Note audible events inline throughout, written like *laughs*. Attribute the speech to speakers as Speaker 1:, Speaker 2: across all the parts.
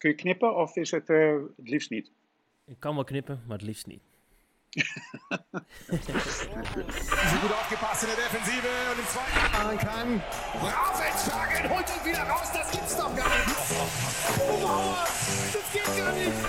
Speaker 1: Kun je knippen of is het uh, het liefst niet?
Speaker 2: Ik kan wel knippen, maar het liefst niet.
Speaker 3: Sie gut aufgepasst in der Defensive und im zweiten machen kann. Rausentschlagen, holt ihn wieder raus, das gibt's doch gar nicht. Oh, das geht gar nicht.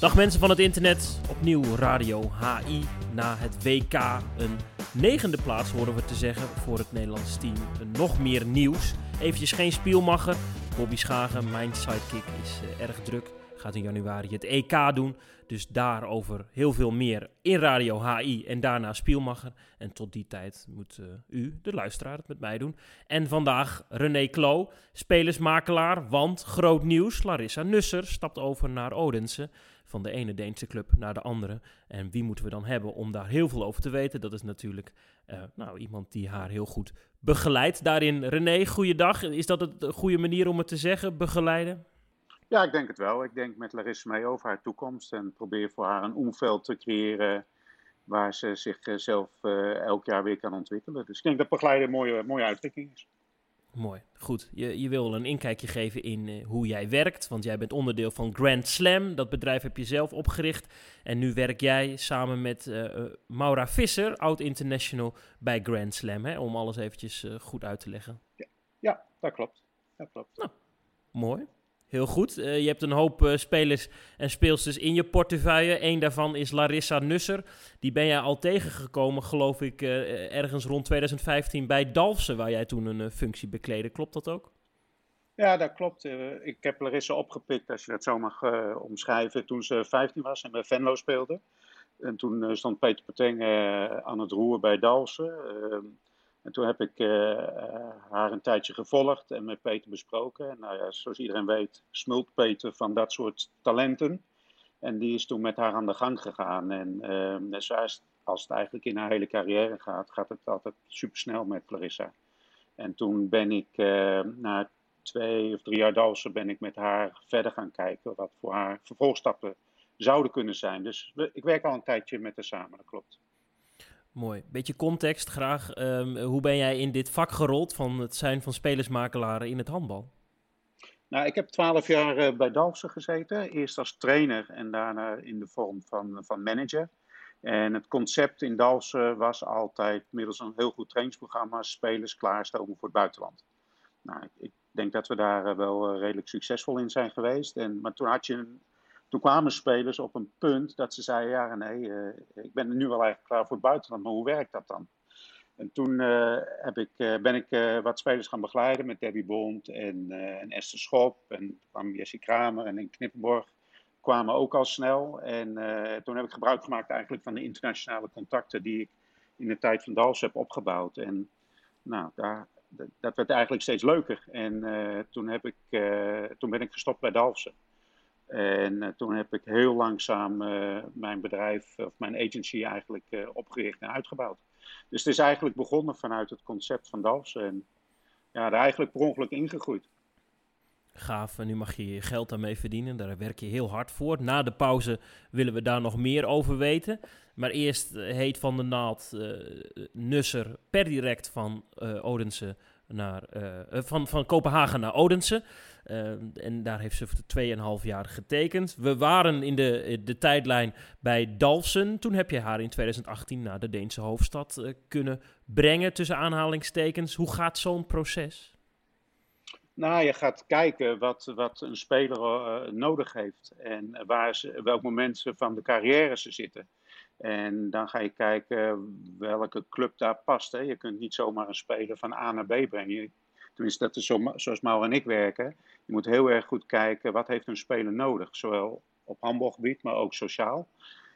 Speaker 2: Dag mensen van het internet, opnieuw Radio HI na het WK. Een negende plaats horen we te zeggen voor het Nederlands team. Nog meer nieuws. Eventjes geen spielmacher. Bobby Schagen, mijn sidekick, is uh, erg druk. Gaat in januari het EK doen. Dus daarover heel veel meer in Radio HI en daarna Spielmacher. En tot die tijd moet uh, u, de luisteraar, het met mij doen. En vandaag René Klo, spelersmakelaar, want groot nieuws. Larissa Nusser stapt over naar Odense van de ene Deense club naar de andere. En wie moeten we dan hebben om daar heel veel over te weten? Dat is natuurlijk uh, nou, iemand die haar heel goed begeleidt. Daarin, René, goeiedag. Is dat een goede manier om het te zeggen, begeleiden?
Speaker 1: Ja, ik denk het wel. Ik denk met Larissa mee over haar toekomst en probeer voor haar een omveld te creëren waar ze zichzelf uh, elk jaar weer kan ontwikkelen. Dus ik denk dat begeleiden een mooie, mooie uitdrukking is.
Speaker 2: Mooi, goed. Je, je wil een inkijkje geven in uh, hoe jij werkt, want jij bent onderdeel van Grand Slam. Dat bedrijf heb je zelf opgericht. En nu werk jij samen met uh, Maura Visser, oud-international, bij Grand Slam. Hè? Om alles eventjes goed uit te leggen.
Speaker 1: Ja, ja, dat klopt. Dat klopt.
Speaker 2: Nou, mooi. Heel goed. Uh, je hebt een hoop uh, spelers en speelsters in je portefeuille. Eén daarvan is Larissa Nusser. Die ben jij al tegengekomen, geloof ik, uh, ergens rond 2015 bij Dalfsen, waar jij toen een functie bekleedde. Klopt dat ook?
Speaker 1: Ja, dat klopt. ik heb Larissa opgepikt, als je dat zo mag omschrijven, toen ze 15 was en bij Venlo speelde. En toen stond Peter Peteng aan het roer bij Dalfsen. Ehm, en toen heb ik uh, haar een tijdje gevolgd en met Peter besproken. En nou ja, zoals iedereen weet, smult Peter van dat soort talenten. En die is toen met haar aan de gang gegaan. En uh, net zoals als het eigenlijk in haar hele carrière gaat, gaat het altijd supersnel met Clarissa. En toen ben ik na twee of drie jaar dansen, ben ik met haar verder gaan kijken wat voor haar vervolgstappen zouden kunnen zijn. Dus ik werk al een tijdje met haar samen, dat klopt.
Speaker 2: Mooi. Beetje context graag. Um, hoe ben jij in dit vak gerold van het zijn van spelersmakelaren in het handbal?
Speaker 1: Nou, ik heb twaalf jaar uh, bij Dalfsen gezeten. Eerst als trainer en daarna in de vorm van, van manager. En het concept in Dalfsen was altijd middels een heel goed trainingsprogramma spelers klaarstomen voor het buitenland. Nou, ik, ik denk dat we daar uh, wel uh, redelijk succesvol in zijn geweest. En, maar toen had je een toen kwamen spelers op een punt dat ze zeiden: Ja, nee, uh, ik ben nu wel eigenlijk klaar voor het buitenland, maar hoe werkt dat dan? En toen uh, heb ik, uh, ben ik wat spelers gaan begeleiden met Debbie Bond en, en Esther Schop. En kwam Jessie Kramer en in Knippenborg kwamen ook al snel. En toen heb ik gebruik gemaakt eigenlijk van de internationale contacten die ik in de tijd van Dals heb opgebouwd. En nou, daar, dat werd eigenlijk steeds leuker. En toen, heb ik, toen ben ik gestopt bij Dalfsen. En uh, toen heb ik heel langzaam uh, mijn bedrijf, of mijn agency eigenlijk uh, opgericht en uitgebouwd. Dus het is eigenlijk begonnen vanuit het concept van Dalfs en ja, er eigenlijk per ongeluk ingegroeid.
Speaker 2: Gaaf, en nu mag je je geld daarmee verdienen. Daar werk je heel hard voor. Na de pauze willen we daar nog meer over weten. Maar eerst heet Van de Naald Nusser per direct van Odense naar, van, van Kopenhagen naar Odense. Uh, en daar heeft ze voor 2,5 jaar getekend. We waren in de, de tijdlijn bij Dalsen. Toen heb je haar in 2018 naar de Deense hoofdstad kunnen brengen, tussen aanhalingstekens. Hoe gaat zo'n proces?
Speaker 1: Nou, je gaat kijken wat, wat een speler nodig heeft en waar ze, welk moment ze van de carrière ze zitten. En dan ga je kijken welke club daar past. Hè. Je kunt niet zomaar een speler van A naar B brengen. Tenminste, dat is zo, zoals Mauro en ik werken. Je moet heel erg goed kijken wat heeft een speler nodig. Zowel op handbalgebied, maar ook sociaal.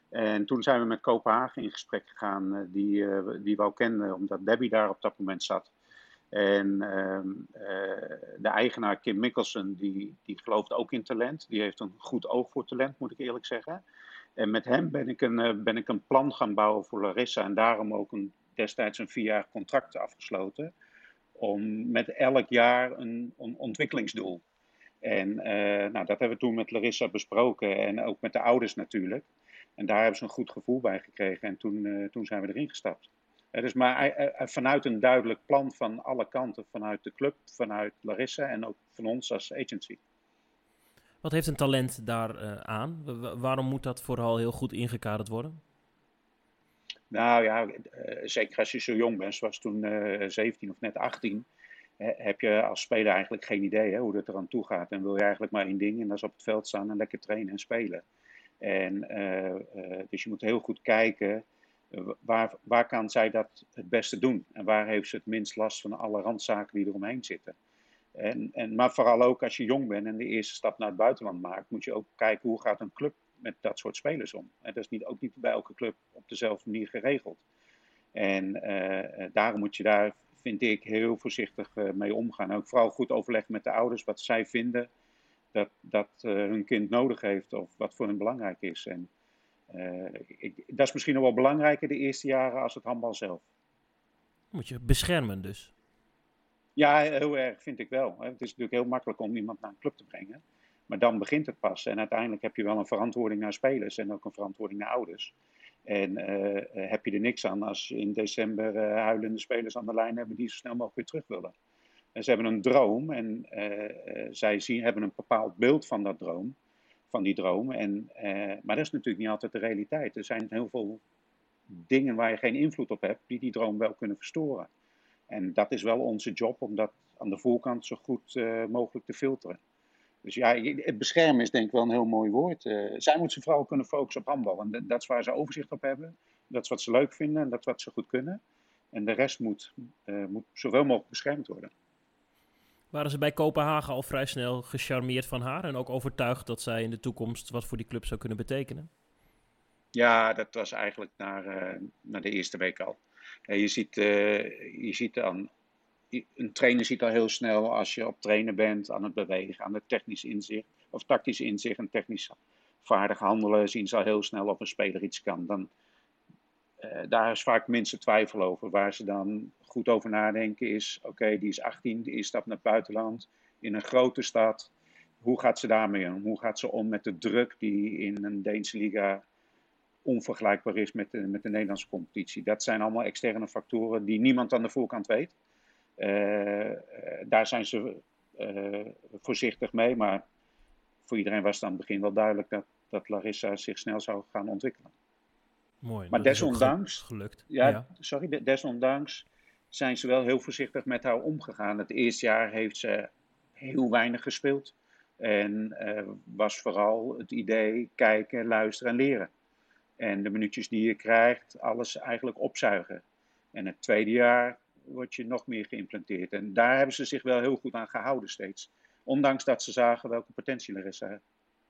Speaker 1: En toen zijn we met Kopenhagen in gesprek gegaan, uh, die, uh, die we al kenden, omdat Debbie daar op dat moment zat. En uh, de eigenaar Kim Mikkelsen, die, die gelooft ook in talent. Die heeft een goed oog voor talent, moet ik eerlijk zeggen. En met hem ben ik een, ben ik een plan gaan bouwen voor Larissa. En daarom ook een, destijds een vierjarig contract afgesloten om met elk jaar een, een ontwikkelingsdoel. En uh, nou, dat hebben we toen met Larissa besproken en ook met de ouders natuurlijk. En daar hebben ze een goed gevoel bij gekregen en toen, uh, toen zijn we erin gestapt. Uh, dus maar vanuit een duidelijk plan van alle kanten, vanuit de club, vanuit Larissa en ook van ons als agency.
Speaker 2: Wat heeft een talent daar uh, aan? waarom moet dat vooral heel goed ingekaderd worden?
Speaker 1: Nou ja, zeker als je zo jong bent, zoals toen 17 of net 18, heb je als speler eigenlijk geen idee hè, hoe het eraan toe gaat. En wil je eigenlijk maar één ding, en dat is op het veld staan en lekker trainen en spelen. En, dus je moet heel goed kijken waar, waar kan zij dat het beste doen? En waar heeft ze het minst last van alle randzaken die eromheen zitten? En, en, maar vooral ook als je jong bent en de eerste stap naar het buitenland maakt, moet je ook kijken hoe gaat een club met dat soort spelers om. En dat is niet, ook niet bij elke club op dezelfde manier geregeld. En uh, daarom moet je daar, vind ik, heel voorzichtig uh, mee omgaan. Ook vooral goed overleggen met de ouders wat zij vinden dat, dat hun kind nodig heeft of wat voor hen belangrijk is. En ik, dat is misschien nog wel belangrijker de eerste jaren als het handbal zelf.
Speaker 2: Moet je beschermen dus.
Speaker 1: Ja, heel erg vind ik wel. Het is natuurlijk heel makkelijk om iemand naar een club te brengen. Maar dan begint het pas. En uiteindelijk heb je wel een verantwoording naar spelers en ook een verantwoording naar ouders. En uh, heb je er niks aan als in december uh, huilende spelers aan de lijn hebben die zo snel mogelijk weer terug willen. En ze hebben een droom en uh, zij zien, hebben een bepaald beeld van dat droom, van die droom. En, maar dat is natuurlijk niet altijd de realiteit. Er zijn heel veel dingen waar je geen invloed op hebt, die die droom wel kunnen verstoren. En dat is wel onze job om dat aan de voorkant zo goed uh, mogelijk te filteren. Dus ja, het beschermen is denk ik wel een heel mooi woord. Uh, zij moeten vooral kunnen focussen op handbal. En dat is waar ze overzicht op hebben. Dat is wat ze leuk vinden en dat is wat ze goed kunnen. En de rest moet, uh, moet zoveel mogelijk beschermd worden.
Speaker 2: Waren ze bij Kopenhagen al vrij snel gecharmeerd van haar en ook overtuigd dat zij in de toekomst wat voor die club zou kunnen betekenen?
Speaker 1: Ja, dat was eigenlijk naar, naar de eerste week al. Je ziet, uh, je ziet dan, een trainer ziet al heel snel als je op trainen bent, aan het bewegen, aan het technisch inzicht, of tactisch inzicht en technisch vaardig handelen, zien ze al heel snel of een speler iets kan. Dan, uh, daar is vaak minste twijfel over. Waar ze dan goed over nadenken is, oké, die is 18, die stap naar het buitenland, in een grote stad. Hoe gaat ze daarmee om? Hoe gaat ze om met de druk die in een Deense liga onvergelijkbaar is met de, met de Nederlandse competitie. Dat zijn allemaal externe factoren die niemand aan de voorkant weet. Uh, daar zijn ze uh, voorzichtig mee, maar voor iedereen was het aan het begin wel duidelijk dat, dat Larissa zich snel zou gaan ontwikkelen.
Speaker 2: Mooi.
Speaker 1: Maar desondanks,
Speaker 2: gelukt.
Speaker 1: Ja, ja, sorry, desondanks zijn ze wel heel voorzichtig met haar omgegaan. Het eerste jaar heeft ze heel weinig gespeeld. En was vooral het idee kijken, luisteren en leren. En de minuutjes die je krijgt, alles eigenlijk opzuigen. En het tweede jaar word je nog meer geïmplanteerd. En daar hebben ze zich wel heel goed aan gehouden steeds. Ondanks dat ze zagen welke potentie Larissa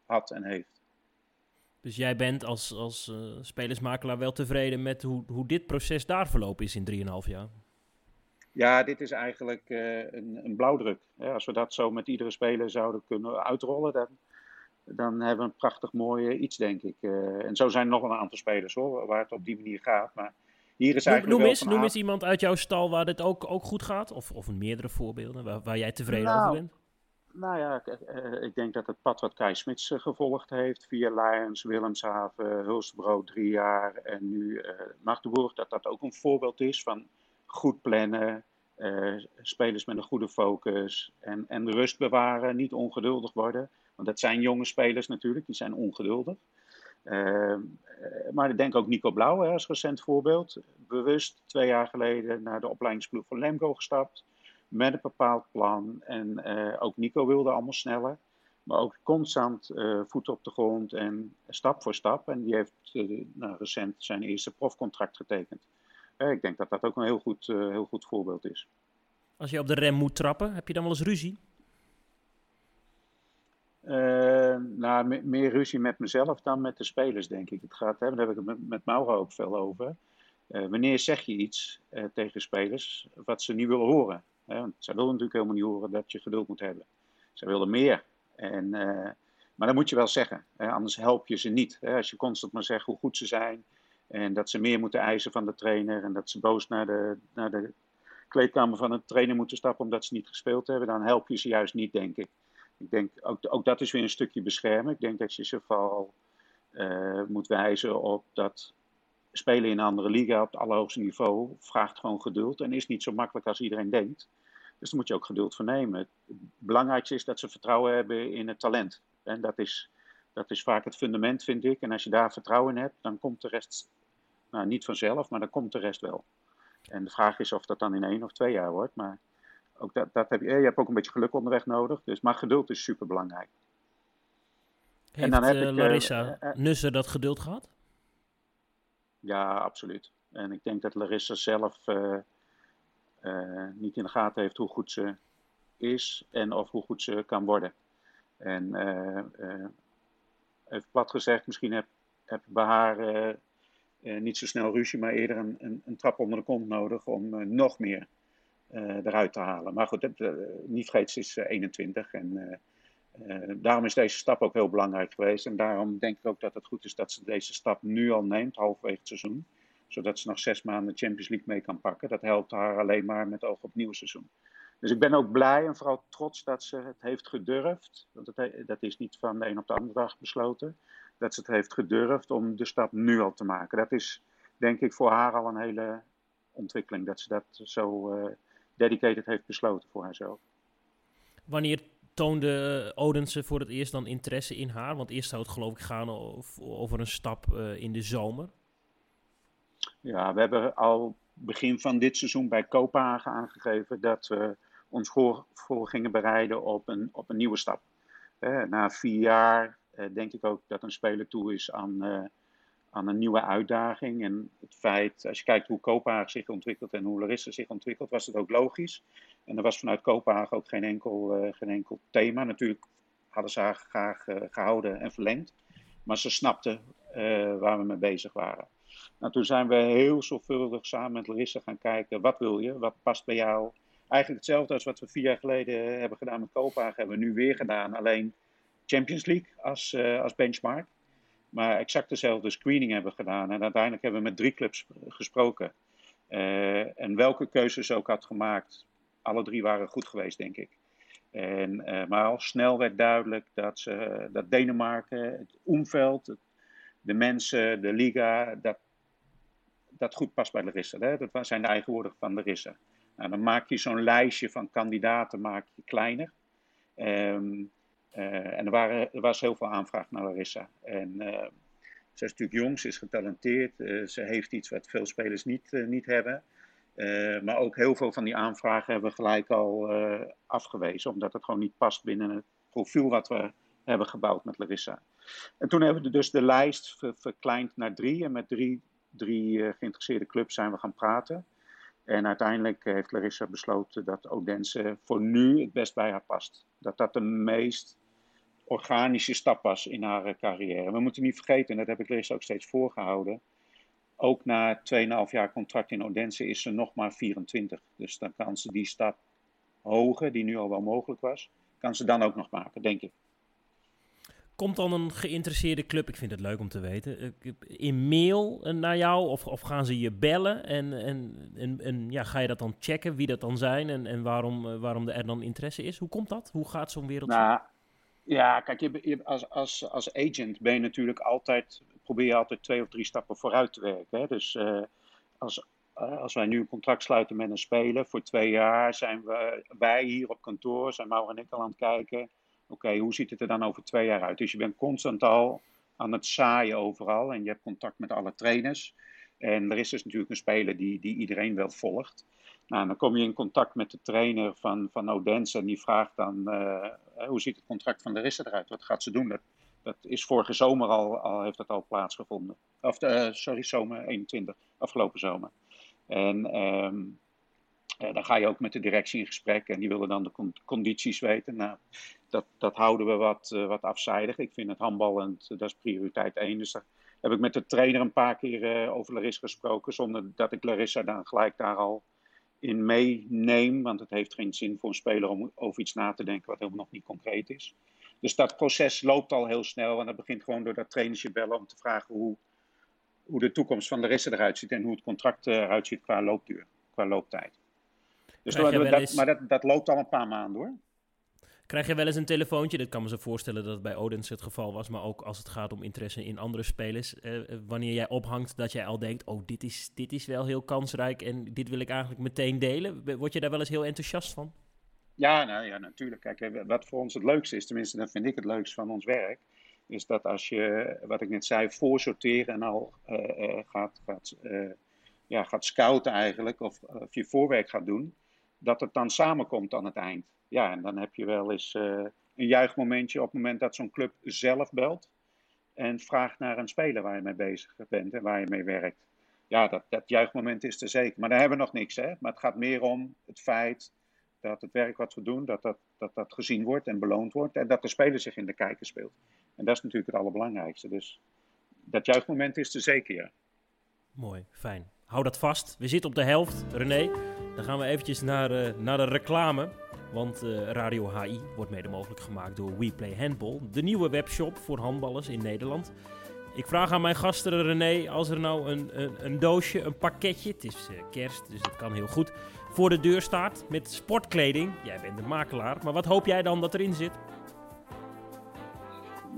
Speaker 1: had en heeft.
Speaker 2: Dus jij bent als, als uh, spelersmakelaar wel tevreden met hoe, hoe dit proces daar verlopen is in 3,5 jaar?
Speaker 1: Ja, dit is eigenlijk uh, een, een blauwdruk. Als we dat zo met iedere speler zouden kunnen uitrollen, dan, dan hebben we een prachtig mooi iets, denk ik. Uh, en zo zijn er nog een aantal spelers hoor, waar het op die manier gaat. Maar hier is eigenlijk
Speaker 2: noem, eens, noem eens iemand uit jouw stal waar dit ook, ook goed gaat. Of, of meerdere voorbeelden waar, waar jij tevreden nou, over bent.
Speaker 1: Nou ja, uh, ik denk dat het pad wat Kai Smits uh, gevolgd heeft via Lions, Willemshaven, Hulstbro drie jaar en nu uh, Magdeburg, dat dat ook een voorbeeld is van goed plannen, spelers met een goede focus en, en rust bewaren, niet ongeduldig worden. Want dat zijn jonge spelers natuurlijk, die zijn ongeduldig. Uh, maar ik denk ook Nico Blauw als recent voorbeeld. Bewust twee jaar geleden naar de opleidingsploeg van Lemgo gestapt. Met een bepaald plan. En uh, ook Nico wilde allemaal sneller. Maar ook constant uh, voet op de grond en stap voor stap. En die heeft nou, recent zijn eerste profcontract getekend. ik denk dat dat ook een heel goed, heel goed voorbeeld is.
Speaker 2: Als je op de rem moet trappen, heb je dan wel eens ruzie?
Speaker 1: Uh, meer ruzie met mezelf dan met de spelers, denk ik. Het gaat, hè, daar heb ik het met, met Mauro ook veel over. Uh, wanneer zeg je iets uh, tegen spelers wat ze niet willen horen? Hè? Zij willen natuurlijk helemaal niet horen dat je geduld moet hebben. Zij willen meer. En, maar dat moet je wel zeggen, hè? anders help je ze niet. Hè? Als je constant maar zegt hoe goed ze zijn en dat ze meer moeten eisen van de trainer en dat ze boos naar de, naar de kleedkamer van de trainer moeten stappen omdat ze niet gespeeld hebben, dan help je ze juist niet, denk ik. Ik denk, ook, ook dat is weer een stukje beschermen. Ik denk dat je ze vooral uh, moet wijzen op dat spelen in een andere liga op het allerhoogste niveau vraagt gewoon geduld en is niet zo makkelijk als iedereen denkt. Dus daar moet je ook geduld voor nemen. Het belangrijkste is dat ze vertrouwen hebben in het talent. En dat is, dat is vaak het fundament, vind ik. En als je daar vertrouwen in hebt, dan komt de rest, nou niet vanzelf, maar dan komt de rest wel. En de vraag is of dat dan in één of twee jaar wordt. Maar ook dat, dat heb je, je hebt ook een beetje geluk onderweg nodig. Dus, maar geduld is super belangrijk.
Speaker 2: Heeft en dan heb uh, ik, Larissa uh, Nusser dat geduld gehad?
Speaker 1: Ja, absoluut. En ik denk dat Larissa zelf niet in de gaten heeft hoe goed ze is en of hoe goed ze kan worden. En even plat gezegd, misschien heb, heb ik bij haar niet zo snel ruzie, maar eerder een, een, een, trap onder de kont nodig om nog meer eruit te halen. Maar goed, niet vergeet, ze is 21 en daarom is deze stap ook heel belangrijk geweest. En daarom denk ik ook dat het goed is dat ze deze stap nu al neemt, halverwege het seizoen zodat ze nog zes maanden Champions League mee kan pakken. Dat helpt haar alleen maar met oog op het nieuwe seizoen. Dus ik ben ook blij en vooral trots dat ze het heeft gedurfd. Want dat is niet van de een op de andere dag besloten. Dat ze het heeft gedurfd om de stap nu al te maken. Dat is denk ik voor haar al een hele ontwikkeling. Dat ze dat zo dedicated heeft besloten voor haarzelf.
Speaker 2: Wanneer toonde Odense voor het eerst dan interesse in haar? Want eerst zou het geloof ik gaan over een stap uh, in de zomer.
Speaker 1: Ja, we hebben al begin van dit seizoen bij Kopenhagen aangegeven dat we ons voor, voor gingen bereiden op een, op een nieuwe stap. Eh, na vier jaar eh, denk ik ook dat een speler toe is aan, aan een nieuwe uitdaging. En het feit, als je kijkt hoe Kopenhagen zich ontwikkelt en hoe Larissa zich ontwikkelt, was het ook logisch. En er was vanuit Kopenhagen ook geen enkel, geen enkel thema. Natuurlijk hadden ze haar graag gehouden en verlengd. Maar ze snapten waar we mee bezig waren. Nou, toen zijn we heel zorgvuldig samen met Larissa gaan kijken, wat wil je, wat past bij jou. Eigenlijk hetzelfde als wat we vier jaar geleden hebben gedaan met Kopenhagen, hebben we nu weer gedaan. Alleen Champions League als, als benchmark. Maar exact dezelfde screening hebben gedaan. En uiteindelijk hebben we met drie clubs gesproken. Uh, en welke keuzes ook had gemaakt, alle drie waren goed geweest, denk ik. En, uh, maar al snel werd duidelijk dat, ze, dat Denemarken, het omveld, de mensen, de liga, dat, dat goed past bij Larissa. Hè? Dat zijn de eigen woorden van Larissa. Nou, dan maak je zo'n lijstje van kandidaten maak je kleiner. Uh, en er, waren, er was heel veel aanvraag naar Larissa. En uh, ze is natuurlijk jong, ze is getalenteerd. Uh, ze heeft iets wat veel spelers niet, niet hebben. maar ook heel veel van die aanvragen hebben we gelijk al afgewezen. Omdat het gewoon niet past binnen het profiel wat we hebben gebouwd met Larissa. En toen hebben we dus de lijst verkleind naar drie. En met drie drie geïnteresseerde clubs zijn we gaan praten. En uiteindelijk heeft Larissa besloten dat Odense voor nu het best bij haar past. Dat dat de meest organische stap was in haar eh, carrière. We moeten niet vergeten, en dat heb ik Larissa ook steeds voorgehouden. Ook na 2,5 jaar contract in Odense is ze nog maar 24. Dus dan kan ze die stap hoger, die nu al wel mogelijk was, kan ze dan ook nog maken, denk ik.
Speaker 2: Komt dan een geïnteresseerde club, ik vind het leuk om te weten, eh, in mail eh, naar jou? Of, of gaan ze je bellen? En, en, en, en, ja, ga je dat dan checken, wie dat dan zijn en, en waarom, waarom er dan interesse is? Hoe komt dat? Hoe gaat zo'n wereld?
Speaker 1: Nou, ja, kijk, je, als, als, als agent ben je natuurlijk altijd, probeer je altijd twee of drie stappen vooruit te werken. Hè? Dus uh, als, als wij nu een contract sluiten met een speler voor twee jaar, zijn we, wij hier op kantoor, zijn Mauro en ik al aan het kijken Oké, hoe ziet het er dan over twee jaar uit? Dus je bent constant al aan het zaaien overal en je hebt contact met alle trainers. En er is dus natuurlijk een speler die, die iedereen wel volgt. Nou, dan kom je in contact met de trainer van, van Odense en die vraagt dan, uh, hoe ziet het contract van Larissa eruit? Wat gaat ze doen? Dat, dat is vorige zomer al, al heeft dat al plaatsgevonden. Of, uh, sorry, zomer 21, afgelopen zomer. En uh, dan ga je ook met de directie in gesprek en die willen dan de condities weten. Nou, dat, dat houden we wat, wat afzijdig. Ik vind het handballend, dat is prioriteit één. Dus daar heb ik met de trainer een paar keer uh, over Larissa gesproken, zonder dat ik Larissa dan gelijk daar al in meeneem. Want het heeft geen zin voor een speler om over iets na te denken wat helemaal nog niet concreet is. Dus dat proces loopt al heel snel en dat begint gewoon door dat trainersje bellen om te vragen hoe, hoe de toekomst van Larissa eruit ziet en hoe het contract eruit ziet qua loopduur, qua looptijd. Dus dat, maar dat, dat loopt al een paar maanden hoor.
Speaker 2: Krijg je wel eens een telefoontje? Dat kan me zo voorstellen dat het bij Odens het geval was. Maar ook als het gaat om interesse in andere spelers. Uh, wanneer jij ophangt, dat jij al denkt: oh, dit is, dit is wel heel kansrijk. En dit wil ik eigenlijk meteen delen. Word je daar wel eens heel enthousiast van?
Speaker 1: Ja, nou ja, natuurlijk. Kijk, wat voor ons het leukste is, tenminste, dat vind ik het leukst van ons werk, is dat als je, wat ik net zei, voorsorteren en al gaat, gaat, ja, gaat scouten eigenlijk, of, of je voorwerk gaat doen, dat het dan samenkomt aan het eind. Ja, en dan heb je wel eens een juichmomentje op het moment dat zo'n club zelf belt en vraagt naar een speler waar je mee bezig bent en waar je mee werkt. Ja, dat, dat juichmoment is er zeker. Maar daar hebben we nog niks, hè. Maar het gaat meer om het feit dat het werk wat we doen, dat dat, dat dat gezien wordt en beloond wordt. En dat de speler zich in de kijker speelt. En dat is natuurlijk het allerbelangrijkste. Dus dat juichmoment is er zeker, ja.
Speaker 2: Mooi, fijn. Hou dat vast. We zitten op de helft, René. Dan gaan we eventjes naar, uh, naar de reclame. Want uh, Radio HI wordt mede mogelijk gemaakt door WePlay Handball. De nieuwe webshop voor handballers in Nederland. Ik vraag aan mijn gasten René, als er nou een, een, een doosje, een pakketje, het is uh, kerst, dus het kan heel goed, voor de deur staat met sportkleding. Jij bent de makelaar, maar wat hoop jij dan dat erin zit?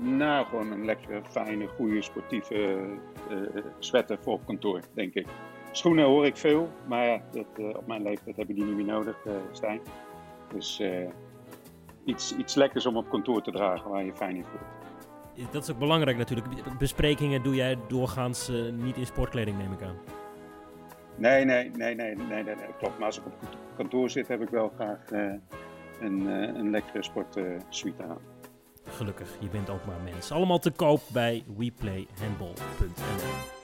Speaker 1: Nou, gewoon een lekkere, fijne, goede, sportieve uh, sweater voor op kantoor, denk ik. Schoenen hoor ik veel, maar ja, dat, uh, op mijn leeftijd heb je die niet meer nodig, uh, Stijn. Dus iets, iets lekkers om op kantoor te dragen waar je fijn in voelt.
Speaker 2: Dat is ook belangrijk natuurlijk. Besprekingen doe jij doorgaans niet in sportkleding, neem ik aan.
Speaker 1: Nee, nee, nee, nee, nee, nee, klopt. Maar als ik op kantoor zit, heb ik wel graag uh, een, uh, een lekkere sportsuite uh, aan.
Speaker 2: Gelukkig, je bent ook maar mens. Allemaal te koop bij weplayhandball.nl.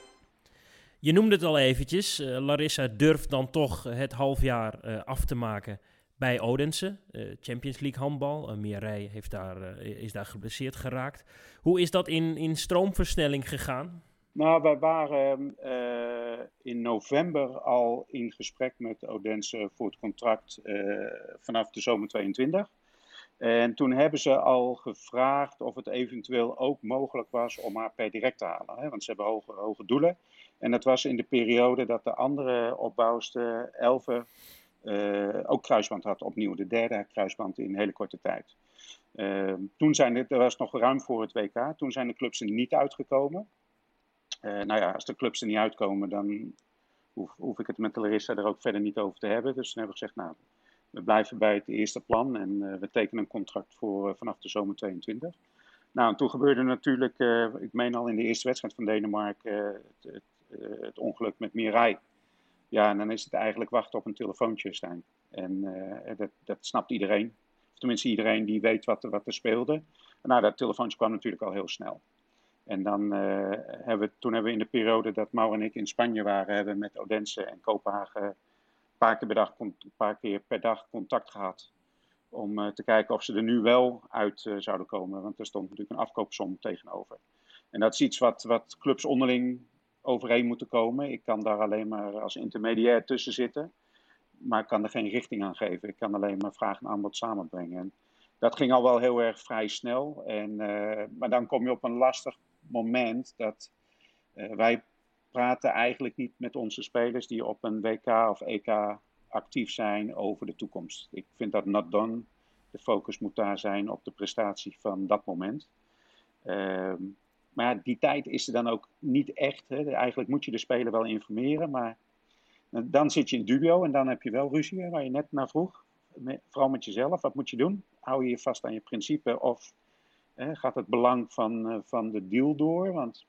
Speaker 2: Je noemde het al eventjes. Uh, Larissa durft dan toch het halfjaar af te maken bij Odense. Champions League handbal. Uh, Mireille heeft daar, is daar geblesseerd geraakt. Hoe is dat in, in stroomversnelling gegaan?
Speaker 1: Nou, wij waren uh, in november al in gesprek met Odense voor het contract uh, vanaf de zomer 22. En toen hebben ze al gevraagd of het eventueel ook mogelijk was om haar per direct te halen. Hè? Want ze hebben hoge, hoge doelen. En dat was in de periode dat de andere opbouwster, Elve, uh, ook kruisband had opnieuw. De derde kruisband in een hele korte tijd. toen zijn er, was nog ruim voor het WK. Toen zijn de clubs er niet uitgekomen. Uh, nou ja, als de clubs er niet uitkomen, dan hoef, hoef, ik het met Larissa er ook verder niet over te hebben. Dus toen hebben we gezegd, nou, we blijven bij het eerste plan en uh, we tekenen een contract voor vanaf de zomer 22. Nou, en toen gebeurde natuurlijk, ik meen al in de eerste wedstrijd van Denemarken, het, ongeluk met Mirai. Ja, en dan is het eigenlijk wachten op een telefoontje, Stijn. En dat, dat snapt iedereen. Of tenminste iedereen die weet wat, wat er speelde. En nou, dat telefoontje kwam natuurlijk al heel snel. En dan uh, hebben we, toen hebben we in de periode dat Maur en ik in Spanje waren, hebben we met Odense en Kopenhagen een paar keer per dag, paar keer per dag contact gehad. Om te kijken of ze er nu wel uit zouden komen. Want er stond natuurlijk een afkoopsom tegenover. En dat is iets wat, wat clubs onderling overeen moeten komen. Ik kan daar alleen maar als intermediair tussen zitten. Maar ik kan er geen richting aan geven. Ik kan alleen maar vraag en aanbod samenbrengen. En dat ging al wel heel erg vrij snel. En, maar dan kom je op een lastig moment dat uh, wij praten eigenlijk niet met onze spelers die op een WK of EK actief zijn over de toekomst. Ik vind dat not done. De focus moet daar zijn op de prestatie van dat moment. Uh, maar die tijd is er dan ook niet echt. Hè. Eigenlijk moet je de speler wel informeren, maar dan zit je in dubio en dan heb je wel ruzie, waar je net naar vroeg. Vooral met jezelf, wat moet je doen? Hou je je vast aan je principe of gaat het belang van, uh, van de deal door? Want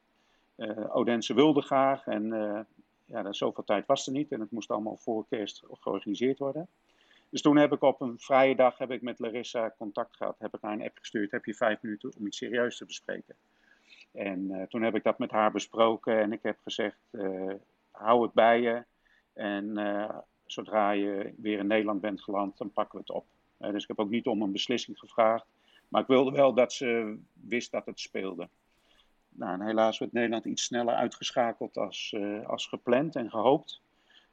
Speaker 1: uh, Odense wilde graag en uh, ja, zoveel tijd was er niet en het moest allemaal voor kerst georganiseerd worden. Dus toen heb ik op een vrije dag heb ik met Larissa contact gehad, heb ik haar een app gestuurd, heb je vijf minuten om iets serieus te bespreken. En toen heb ik dat met haar besproken en ik heb gezegd, hou het bij je en zodra je weer in Nederland bent geland, dan pakken we het op. dus ik heb ook niet om een beslissing gevraagd. Maar ik wilde wel dat ze wist dat het speelde. Nou, en helaas werd Nederland iets sneller uitgeschakeld als, als gepland en gehoopt.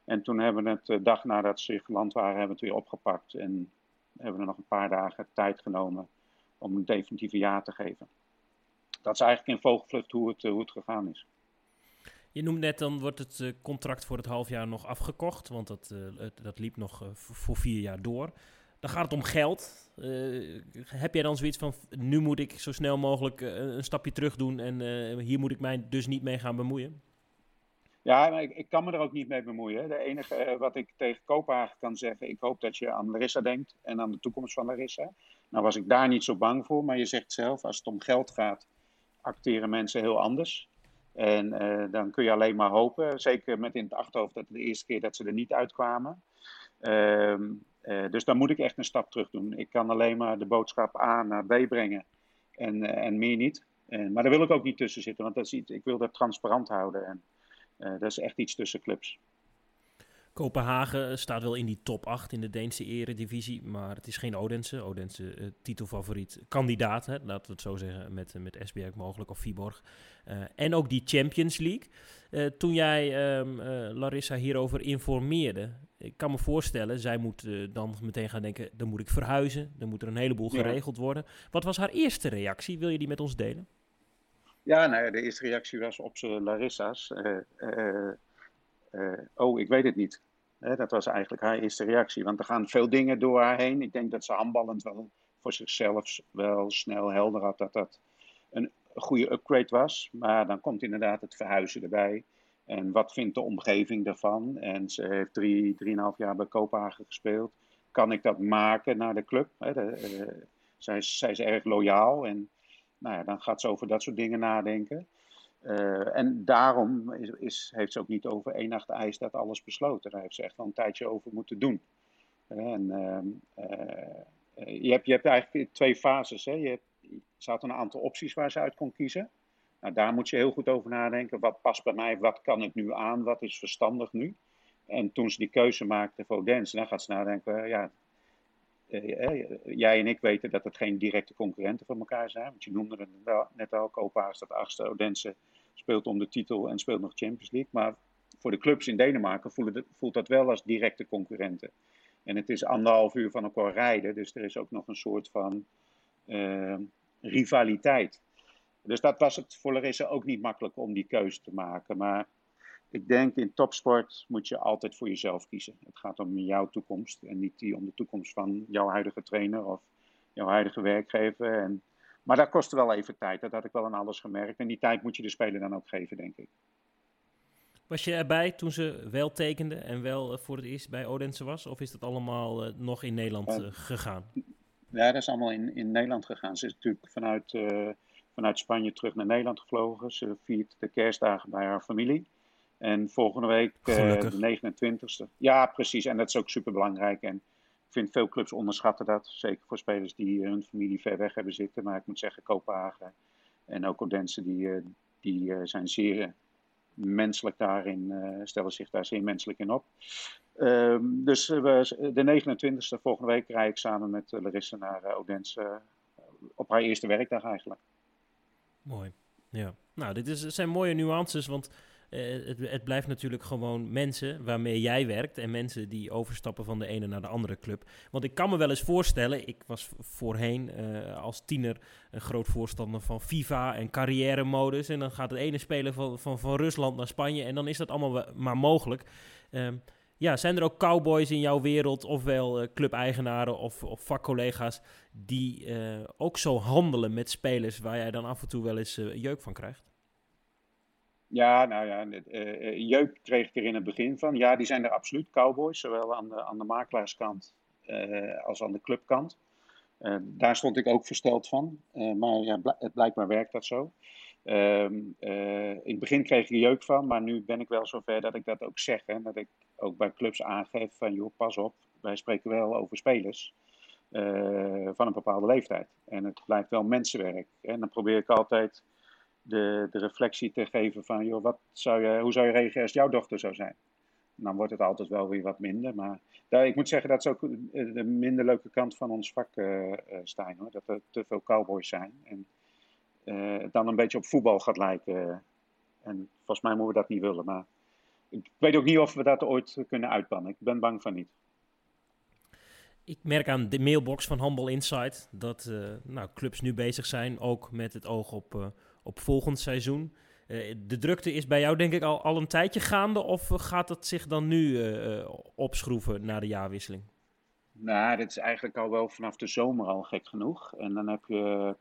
Speaker 1: En toen hebben we het, de dag nadat ze geland waren, hebben we het weer opgepakt. En hebben we er nog een paar dagen tijd genomen om een definitieve ja te geven. Dat is eigenlijk in vogelvlucht hoe het, hoe het gegaan is.
Speaker 2: Je noemt net, dan wordt het uh, contract voor het halfjaar nog afgekocht, want dat, uh, dat liep nog voor vier jaar door. Dan gaat het om geld. Uh, heb jij dan zoiets van, nu moet ik zo snel mogelijk een stapje terug doen en uh, hier moet ik mij dus niet mee gaan bemoeien?
Speaker 1: Ja, maar ik, ik, kan me er ook niet mee bemoeien. De enige uh, wat ik tegen Kopenhagen kan zeggen, ik hoop dat je aan Larissa denkt en aan de toekomst van Larissa. Nou was ik daar niet zo bang voor, maar je zegt zelf, als het om geld gaat, acteren mensen heel anders. En uh, dan kun je alleen maar hopen, zeker met in het achterhoofd dat de eerste keer dat ze er niet uitkwamen. Uh, dus dan moet ik echt een stap terug doen. Ik kan alleen maar de boodschap A naar B brengen en, en meer niet. maar daar wil ik ook niet tussen zitten, want dat is iets, ik wil dat transparant houden. En, dat is echt iets tussen clubs.
Speaker 2: Kopenhagen staat wel in die top 8 in de Deense eredivisie, maar het is geen Odense. Odense uh, titelfavoriet kandidaat, hè, laten we het zo zeggen, met, met SBR mogelijk of Viborg. Uh, en ook die Champions League. Uh, toen jij um, Larissa hierover informeerde, ik kan me voorstellen, zij moet dan meteen gaan denken, dan moet ik verhuizen, dan moet er een heleboel geregeld worden. Wat was haar eerste reactie? Wil je die met ons delen?
Speaker 1: Ja, nou ja, de eerste reactie was op Larissa's. Uh, oh, ik weet het niet. dat was eigenlijk haar eerste reactie. Want er gaan veel dingen door haar heen. Ik denk dat ze handballend wel voor zichzelf wel snel helder had dat dat een goede upgrade was. Maar dan komt inderdaad het verhuizen erbij. En wat vindt de omgeving daarvan? En ze heeft drie, drieënhalf jaar bij Kopenhagen gespeeld. Kan ik dat maken naar de club? He, de, zij, is, zij is erg loyaal en nou ja, dan gaat ze over dat soort dingen nadenken. Uh, en daarom is, is, heeft ze ook niet over één nacht ijs dat alles besloten. Daar heeft ze echt wel een tijdje over moeten doen. En, uh, uh, je, hebt, je hebt eigenlijk twee fases. Hè. Je hebt, ze had een aantal opties waar ze uit kon kiezen. Nou, daar moet je heel goed over nadenken. Wat past bij mij? Wat kan ik nu aan? Wat is verstandig nu? En toen ze die keuze maakte voor Dance, dan gaat ze nadenken: ja, jij en ik weten dat het geen directe concurrenten van elkaar zijn. Want je noemde het net al, Kopenhagen staat achtste, Odense speelt om de titel en speelt nog Champions League. Maar voor de clubs in Denemarken voelt, dat wel als directe concurrenten. En het is anderhalf uur van elkaar rijden, dus er is ook nog een soort van uh, rivaliteit. Dus dat was het voor Larissa ook niet makkelijk om die keuze te maken. Maar ik denk in topsport moet je altijd voor jezelf kiezen. Het gaat om jouw toekomst en niet die om de toekomst van jouw huidige trainer of jouw huidige werkgever. En, maar dat kostte wel even tijd. Dat had ik wel aan alles gemerkt. En die tijd moet je de speler dan ook geven, denk ik.
Speaker 2: Was je erbij toen ze wel tekende en wel eh, voor het eerst bij Odense was? Of is dat allemaal uh, nog in Nederland uh, gegaan?
Speaker 1: Ja, dat is allemaal in, in Nederland gegaan. Ze is natuurlijk vanuit, uh, vanuit Spanje terug naar Nederland gevlogen. Ze viert de kerstdagen bij haar familie. En volgende week uh, de 29e. Ja, precies. En dat is ook super belangrijk. En vind veel clubs onderschatten dat. Zeker voor spelers die hun familie ver weg hebben zitten. Maar ik moet zeggen, Kopenhagen en ook Odense, die, uh, die uh, zijn zeer menselijk daarin, stellen zich daar zeer menselijk in op. Um, dus de 29e volgende week rijd ik samen met Larissa naar Odense op haar eerste werkdag eigenlijk.
Speaker 2: Mooi. Ja. Nou, dit is, zijn mooie nuances, want uh, het, blijft natuurlijk gewoon mensen waarmee jij werkt en mensen die overstappen van de ene naar de andere club. Want ik kan me wel eens voorstellen, ik was voorheen uh, als tiener een groot voorstander van FIFA en carrière-modus. En dan gaat het ene speler van, van, van Rusland naar Spanje en dan is dat allemaal maar mogelijk. Uh, ja, zijn er ook cowboys in jouw wereld, ofwel uh, clubeigenaren of, of vakcollega's, die ook zo handelen met spelers waar jij dan af en toe wel eens jeuk van krijgt?
Speaker 1: Ja, nou ja, uh, jeuk kreeg ik er in het begin van. Ja, die zijn er absoluut, cowboys, zowel aan de, aan de makelaarskant uh, als aan de clubkant. Daar stond ik ook versteld van, maar ja, bl het blijkbaar werkt dat zo. Ehm, in het begin kreeg ik er jeuk van, maar nu ben ik wel zover dat ik dat ook zeg. Hè, dat ik ook bij clubs aangeef van, joh, pas op, wij spreken wel over spelers van een bepaalde leeftijd. En het blijft wel mensenwerk. En dan probeer ik altijd de, de reflectie te geven van, joh, wat zou je, hoe zou je reageren als jouw dochter zou zijn? Dan wordt het altijd wel weer wat minder. Maar ik moet zeggen, dat is ook de minder leuke kant van ons vak, uh, Stijn. Hoor. Dat er te veel cowboys zijn. En uh, dan een beetje op voetbal gaat lijken. En volgens mij moeten we dat niet willen. Maar ik weet ook niet of we dat ooit kunnen uitbannen. Ik ben bang van niet.
Speaker 2: Ik merk aan de mailbox van Handball Insight dat nou, clubs nu bezig zijn, ook met het oog op, op volgend seizoen. Uh, de drukte is bij jou denk ik al, al een tijdje gaande of gaat het zich dan nu opschroeven na de jaarwisseling?
Speaker 1: Nou, dit is eigenlijk al wel vanaf de zomer al gek genoeg. En dan heb je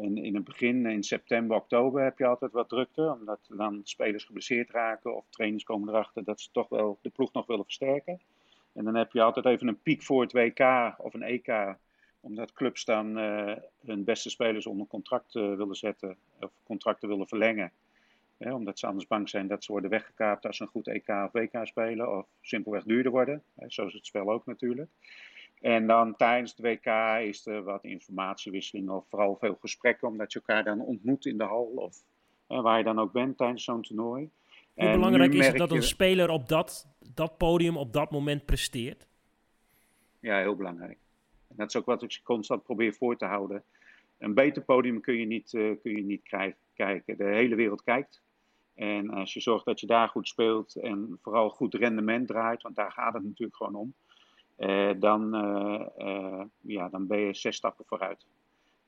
Speaker 1: in, in het begin, in september, oktober, heb je altijd wat drukte. Omdat dan spelers geblesseerd raken of trainers komen erachter dat ze toch wel de ploeg nog willen versterken. En dan heb je altijd even een piek voor het WK of een EK. Omdat clubs dan hun beste spelers onder contract willen zetten of contracten willen verlengen omdat ze anders bang zijn dat ze worden weggekaapt als ze een goed EK of WK spelen. Of simpelweg duurder worden. Hè, zo is het spel ook natuurlijk. En dan tijdens het WK is er wat informatiewisseling of vooral veel gesprekken. Omdat je elkaar dan ontmoet in de hal of waar je dan ook bent tijdens zo'n toernooi.
Speaker 2: Hoe belangrijk is het dat een speler op dat, dat podium op dat moment presteert?
Speaker 1: Ja, heel belangrijk. Dat is ook wat ik constant probeer voor te houden. Een beter podium kun je niet, uh, kun je niet krijgen, kijken. De hele wereld kijkt. En als je zorgt dat je daar goed speelt en vooral goed rendement draait, want daar gaat het natuurlijk gewoon om, eh, dan, eh, eh, ja, dan ben je zes stappen vooruit.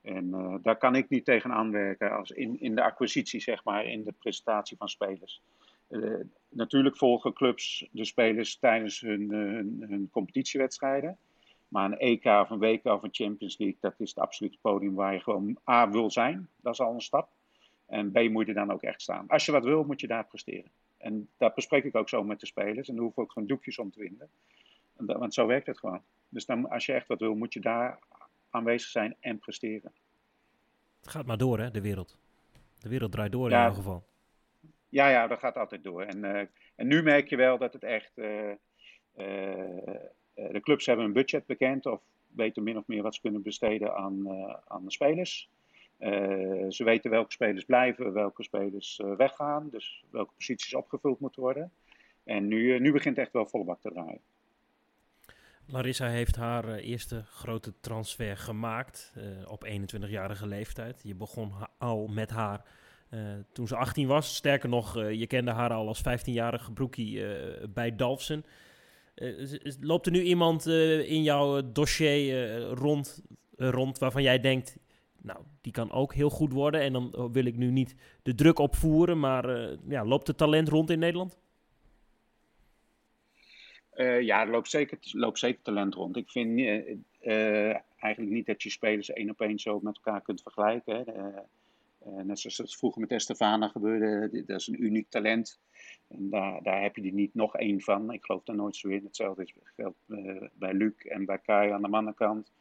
Speaker 1: En eh, daar kan ik niet tegen aanwerken als in, in de acquisitie, zeg maar, in de presentatie van spelers. Eh, natuurlijk volgen clubs de spelers tijdens hun, hun, competitiewedstrijden. Maar een EK of een WK of een Champions League, dat is het absolute podium waar je gewoon A wil zijn. Dat is al een stap. En B moet je dan ook echt staan. Als je wat wil, moet je daar presteren. En dat bespreek ik ook zo met de spelers. En daar hoef ik ook geen doekjes om te winden. Want zo werkt het gewoon. Dus dan, als je echt wat wil, moet je daar aanwezig zijn en presteren.
Speaker 2: Het gaat maar door, hè, de wereld. De wereld draait door in ieder geval.
Speaker 1: Ja, ja, dat gaat altijd door. En, uh, en nu merk je wel dat het echt. Uh, uh, de clubs hebben een budget bekend, of weten min of meer wat ze kunnen besteden aan, aan de spelers. Uh, ze weten welke spelers blijven, welke spelers weggaan. Dus welke posities opgevuld moeten worden. En nu, nu begint echt wel volle bak te draaien.
Speaker 2: Larissa heeft haar eerste grote transfer gemaakt op 21-jarige leeftijd. Je begon al met haar toen ze 18 was. Sterker nog, je kende haar al als 15-jarige broekie bij Dalfsen. Loopt er nu iemand in jouw dossier rond, rond waarvan jij denkt nou, die kan ook heel goed worden. En dan wil ik nu niet de druk opvoeren, maar ja, loopt het talent rond in Nederland?
Speaker 1: Ja, er loopt zeker, loopt zeker talent rond. Ik vind eigenlijk niet dat je spelers één op één zo met elkaar kunt vergelijken. net zoals het vroeger met Estefana gebeurde, dat is een uniek talent. En daar, daar heb je er niet nog één van. Ik geloof daar nooit zo in. Hetzelfde is geldt bij Luc en bij Kai aan de mannenkant.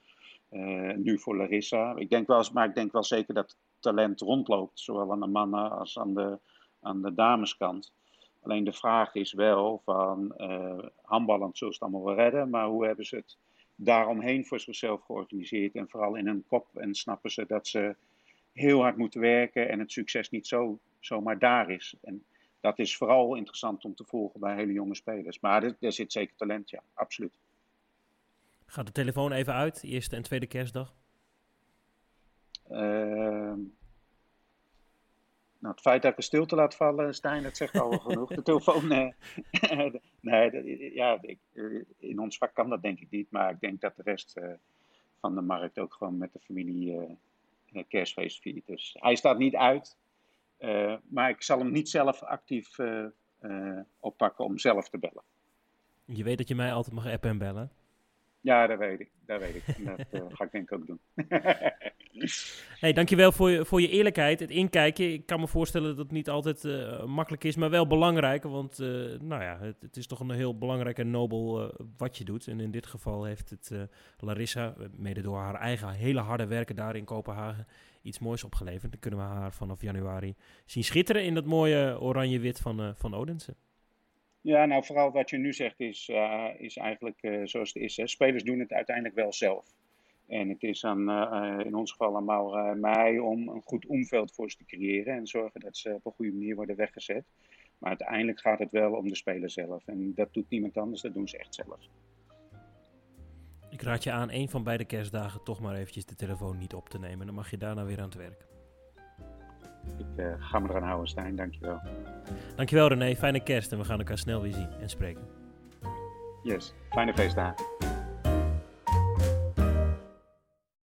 Speaker 1: Uh, nu voor Larissa. Ik denk wel, maar ik denk wel zeker dat talent rondloopt, zowel aan de mannen als aan de, aan de dameskant. Alleen de vraag is wel van uh, handballend zullen ze het allemaal wel redden, maar hoe hebben ze het daaromheen voor zichzelf georganiseerd en vooral in hun kop en snappen ze dat ze heel hard moeten werken en het succes niet zo, zomaar daar is. En dat is vooral interessant om te volgen bij hele jonge spelers. Maar er, er zit zeker talent, ja, absoluut.
Speaker 2: Gaat de telefoon even uit, eerste en tweede kerstdag?
Speaker 1: Uh, nou, het feit dat ik een stilte laat vallen, Stijn, dat zegt al genoeg. De telefoon, uh, *laughs* nee, ja, ik, eh, in ons vak kan dat denk ik niet. Maar ik denk dat de rest uh, van de markt ook gewoon met de familie kerstfeest viert. Dus hij staat niet uit. Maar ik zal hem niet zelf actief oppakken om zelf te bellen.
Speaker 2: Je weet dat je mij altijd mag appen en bellen.
Speaker 1: Ja, dat weet ik. Dat weet ik. Dat uh, *laughs* ga ik denk ik ook doen. *laughs*
Speaker 2: hey, dankjewel voor je, voor je eerlijkheid, het inkijken. Ik kan me voorstellen dat het niet altijd uh, makkelijk is, maar wel belangrijk. Want uh, nou ja, het, het, is toch een heel belangrijk en nobel wat je doet. En in dit geval heeft het Larissa, mede door haar eigen hele harde werken daar in Kopenhagen, iets moois opgeleverd. Dan kunnen we haar vanaf januari zien schitteren in dat mooie oranje-wit van, van Odense.
Speaker 1: Ja, nou vooral wat je nu zegt is, uh, is eigenlijk uh, zoals het is. Spelers doen het uiteindelijk wel zelf. En het is aan, in ons geval aan Maura en mij om een goed omveld voor ze te creëren en zorgen dat ze op een goede manier worden weggezet. Maar uiteindelijk gaat het wel om de speler zelf. En dat doet niemand anders, dat doen ze echt zelf.
Speaker 2: Ik raad je aan een van beide kerstdagen toch maar eventjes de telefoon niet op te nemen. Dan mag je daarna weer aan het werk.
Speaker 1: Ik uh, ga me eraan houden, Stijn. Dankjewel.
Speaker 2: Dankjewel René. Fijne kerst en we gaan elkaar snel weer zien en spreken.
Speaker 1: Yes. Fijne feestdagen.